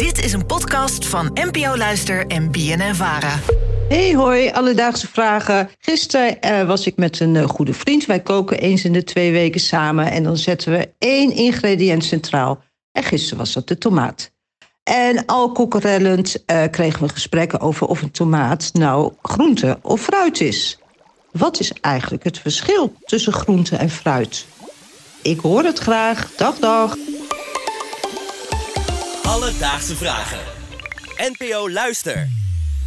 Dit is een podcast van NPO Luister en BNN Vara. Hey hoi, alledaagse vragen. Gisteren eh, was ik met een eh, goede vriend. Wij koken eens in de twee weken samen en dan zetten we één ingrediënt centraal. En gisteren was dat de tomaat. En al kokerellend eh, kregen we gesprekken over of een tomaat nou groente of fruit is. Wat is eigenlijk het verschil tussen groente en fruit? Ik hoor het graag. Dag, dag. Alledaagse vragen. NPO Luister.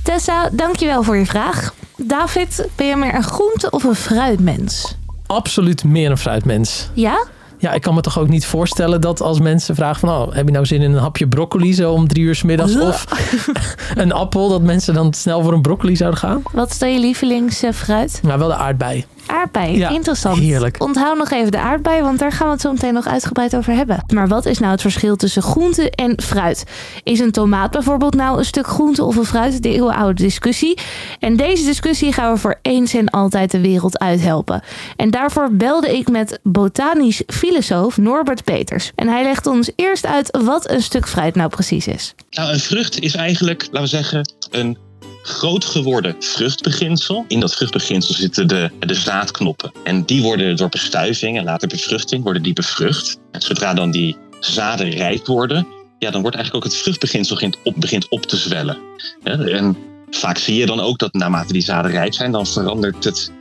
Tessa, dankjewel voor je vraag. David, ben je meer een groente- of een fruitmens? Absoluut meer een fruitmens. Ja? Ja, ik kan me toch ook niet voorstellen dat als mensen vragen van... Oh, heb je nou zin in een hapje broccoli zo om drie uur 's middags of een appel... dat mensen dan snel voor een broccoli zouden gaan? Wat is dan je lievelingsfruit? Nou, wel de aardbei. Aardbei, Ja, interessant. heerlijk. Onthoud nog even de aardbei, want daar gaan we het zo meteen nog uitgebreid over hebben. Maar wat is nou het verschil tussen groente en fruit? Is een tomaat bijvoorbeeld nou een stuk groente of een fruit? De eeuwenoude discussie. En deze discussie gaan we voor eens en altijd de wereld uithelpen. En daarvoor belde ik met botanisch filosoof Norbert Peters. En hij legt ons eerst uit wat een stuk fruit nou precies is. Nou, een vrucht is eigenlijk, laten we zeggen, een groot geworden vruchtbeginsel. In dat vruchtbeginsel zitten de, de zaadknoppen. En die worden door bestuiving en later bevruchting worden die bevrucht. En zodra dan die zaden rijp worden, ja, dan wordt eigenlijk ook het vruchtbeginsel begint op, begint op te zwellen. En vaak zie je dan ook dat naarmate die zaden rijp zijn, dan verandert het,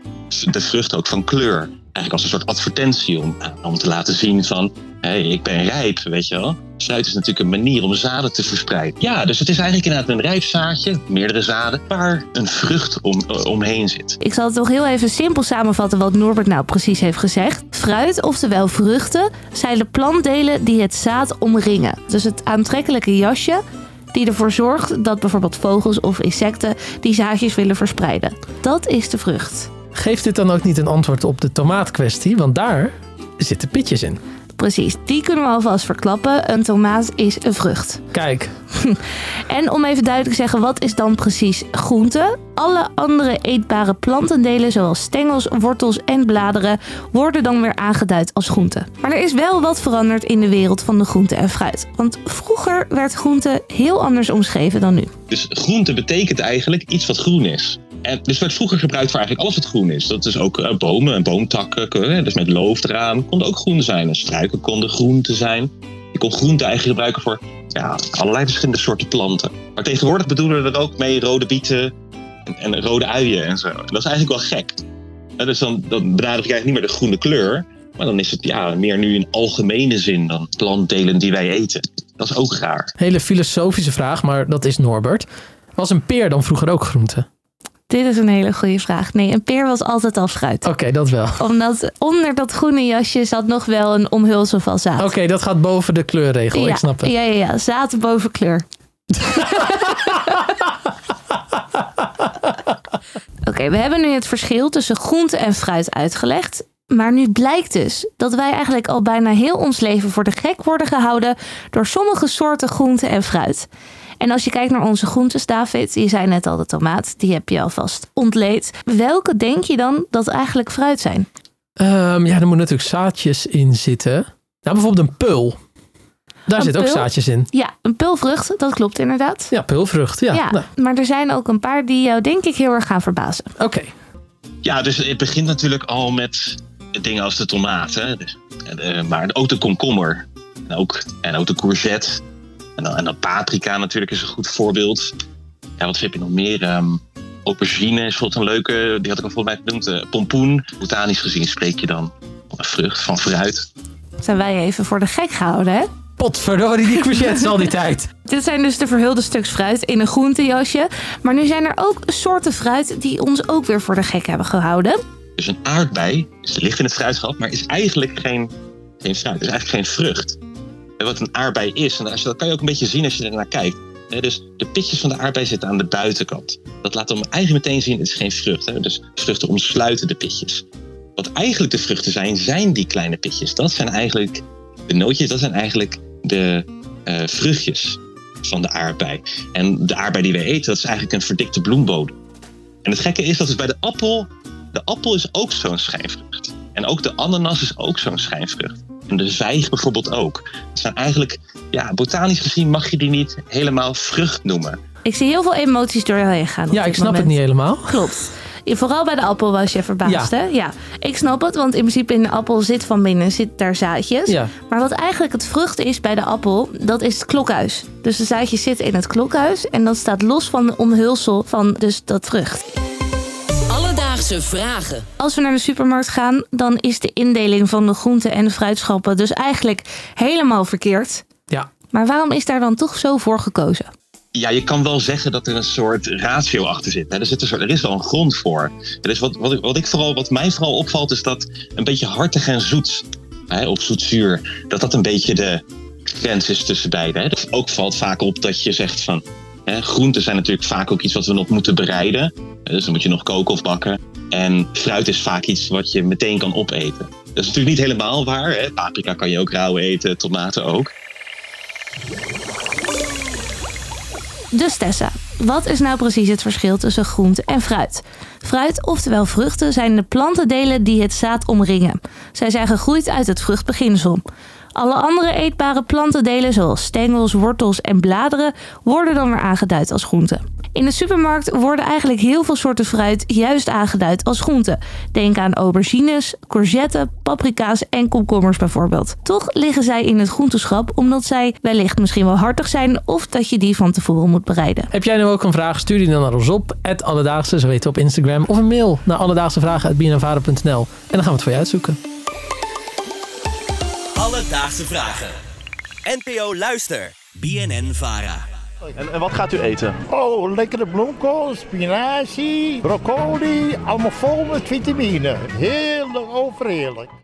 de vrucht ook van kleur. Eigenlijk als een soort advertentie om, om te laten zien van, hé, hey, ik ben rijp, weet je wel. Fruit is natuurlijk een manier om zaden te verspreiden. Ja, dus het is eigenlijk inderdaad een rijp zaadje, meerdere zaden, waar een vrucht om, eh, omheen zit. Ik zal het toch heel even simpel samenvatten wat Norbert nou precies heeft gezegd. Fruit, oftewel vruchten, zijn de plantdelen die het zaad omringen. Dus het aantrekkelijke jasje die ervoor zorgt dat bijvoorbeeld vogels of insecten die zaadjes willen verspreiden. Dat is de vrucht. Geeft dit dan ook niet een antwoord op de tomaatkwestie? Want daar zitten pitjes in. Precies, die kunnen we alvast verklappen. Een tomaat is een vrucht. Kijk, En om even duidelijk te zeggen, wat is dan precies groente? Alle andere eetbare plantendelen, zoals stengels, wortels en bladeren, worden dan weer aangeduid als groente. Maar er is wel wat veranderd in de wereld van de groente en fruit. Want vroeger werd groente heel anders omschreven dan nu. Dus groente betekent eigenlijk iets wat groen is. En dus werd vroeger gebruikt voor eigenlijk alles wat groen is. Dat is ook eh, bomen en boomtakken, eh, dus met loof eraan, konden ook groen zijn. En struiken konden groente zijn. Je kon groente eigenlijk gebruiken voor ja, allerlei verschillende soorten planten. Maar tegenwoordig bedoelen we er ook mee rode bieten en, en rode uien en zo. Dat is eigenlijk wel gek. Dus dan, dan benadruk je eigenlijk niet meer de groene kleur. Maar dan is het ja, meer nu in algemene zin dan plantdelen die wij eten. Dat is ook raar. hele filosofische vraag, maar dat is Norbert. Was een peer dan vroeger ook groente? Dit is een hele goede vraag. Nee, een peer was altijd al fruit. Oké, dat wel. Omdat onder dat groene jasje zat nog wel een omhulsel van zaad. Oké, dat gaat boven de kleurregel, ja, ik snap het. Ja, ja, ja. Zaad boven kleur. Oké, we hebben nu het verschil tussen groente en fruit uitgelegd. Maar nu blijkt dus dat wij eigenlijk al bijna heel ons leven voor de gek worden gehouden door sommige soorten groente en fruit. En als je kijkt naar onze groentes, David, je zei net al de tomaat, die heb je alvast ontleed. Welke denk je dan dat eigenlijk fruit zijn? Ehm, ja, er moeten natuurlijk zaadjes in zitten. Nou, bijvoorbeeld een pul. Daar Een zitten ook zaadjes in. Ja, een pulvrucht, dat klopt inderdaad. Ja, pulvrucht. Ja, Ja, nou, maar er zijn ook een paar die jou denk ik heel erg gaan verbazen. oké. Ja, dus het begint natuurlijk al met dingen als de tomaat. Hè? Dus, eh, maar ook de komkommer. En ook, en ook de courgette. En dan, en dan paprika natuurlijk is een goed voorbeeld. Ja, wat heb je nog meer? Ehm, aubergine is bijvoorbeeld een leuke. Die had ik al volgens mij genoemd. eh, pompoen. Botanisch gezien spreek je dan van een vrucht, van fruit. Zijn wij even voor de gek gehouden, hè? Potverdorie, die courgettes al die tijd. Dit zijn dus de verhulde stuks fruit in een groentejasje. Maar nu zijn er ook soorten fruit die ons ook weer voor de gek hebben gehouden. Dus een aardbei is ligt in het fruitschap, maar is eigenlijk geen, geen fruit. is eigenlijk geen vrucht. Wat een aardbei is, en als je- dat kan je ook een beetje zien als je er naar kijkt. Dus de pitjes van de aardbei zitten aan de buitenkant. Dat laat hem eigenlijk meteen zien, het is geen vrucht. Hè? Dus vruchten omsluiten de pitjes. Wat eigenlijk de vruchten zijn, zijn die kleine pitjes. Dat zijn eigenlijk de nootjes, dat zijn eigenlijk de eh, vruchtjes van de aardbei. En de aardbei die wij eten, dat is eigenlijk een verdikte bloembodem. En het gekke is dat dus bij de appel, de appel is ook zo'n schijnvrucht. En ook de ananas is ook zo'n schijnvrucht. De vijg bijvoorbeeld ook. Het zijn eigenlijk, ja, botanisch gezien mag je die niet helemaal vrucht noemen. Ik zie heel veel emoties door jou heen gaan. op Ja, dit ik snap het niet helemaal. Klopt. Vooral bij de appel was je verbaasd, Ja. hè? Ja. Ik snap het, want in principe in de appel zit van binnen zit daar zaadjes. Ja. Maar wat eigenlijk het vrucht is bij de appel, dat is het klokhuis. Dus de zaadjes zitten in het klokhuis en dat staat los van de omhulsel van dus dat vrucht. Vragen. Als we naar de supermarkt gaan, dan is de indeling van de groenten en de fruitschappen dus eigenlijk helemaal verkeerd. Ja. Maar waarom is daar dan toch zo voor gekozen? Ja, je kan wel zeggen dat er een soort ratio achter zit. Hè. Er, zit een soort, er is wel een grond voor. Er is wat, wat, ik- wat, ik vooral, wat mij vooral opvalt, is dat een beetje hartig en zoet, hè, of zoetzuur, dat dat een beetje de grens is tussen beide. Hè. Dus ook valt vaak op dat je zegt van, groenten zijn natuurlijk vaak ook iets wat we nog moeten bereiden. Dus dan moet je nog koken of bakken. En fruit is vaak iets wat je meteen kan opeten. Dat is natuurlijk niet helemaal waar. Hè. Paprika kan je ook rauw eten, tomaten ook. Dus Tessa, wat is nou precies het verschil tussen groente en fruit? Fruit, oftewel vruchten, zijn de plantendelen die het zaad omringen. Zij zijn gegroeid uit het vruchtbeginsel. Alle andere eetbare plantendelen, zoals stengels, wortels en bladeren, worden dan weer aangeduid als groenten. In de supermarkt worden eigenlijk heel veel soorten fruit juist aangeduid als groenten. Denk aan aubergines, courgetten, paprika's en komkommers bijvoorbeeld. Toch liggen zij in het groenteschap omdat zij wellicht misschien wel hartig zijn of dat je die van tevoren moet bereiden. Heb jij nu ook een vraag? Stuur die dan naar ons op. Alledaagse, zo weten we op Instagram. Of een mail naar alledaagsevragen.bnnvara.nl. En dan gaan we het voor je uitzoeken. Alledaagse vragen. NPO Luister. BNN Vara. En, en wat gaat u eten? Oh, lekkere bloemkool, spinazie, broccoli, allemaal vol met vitamine. Heerlijk, overheerlijk.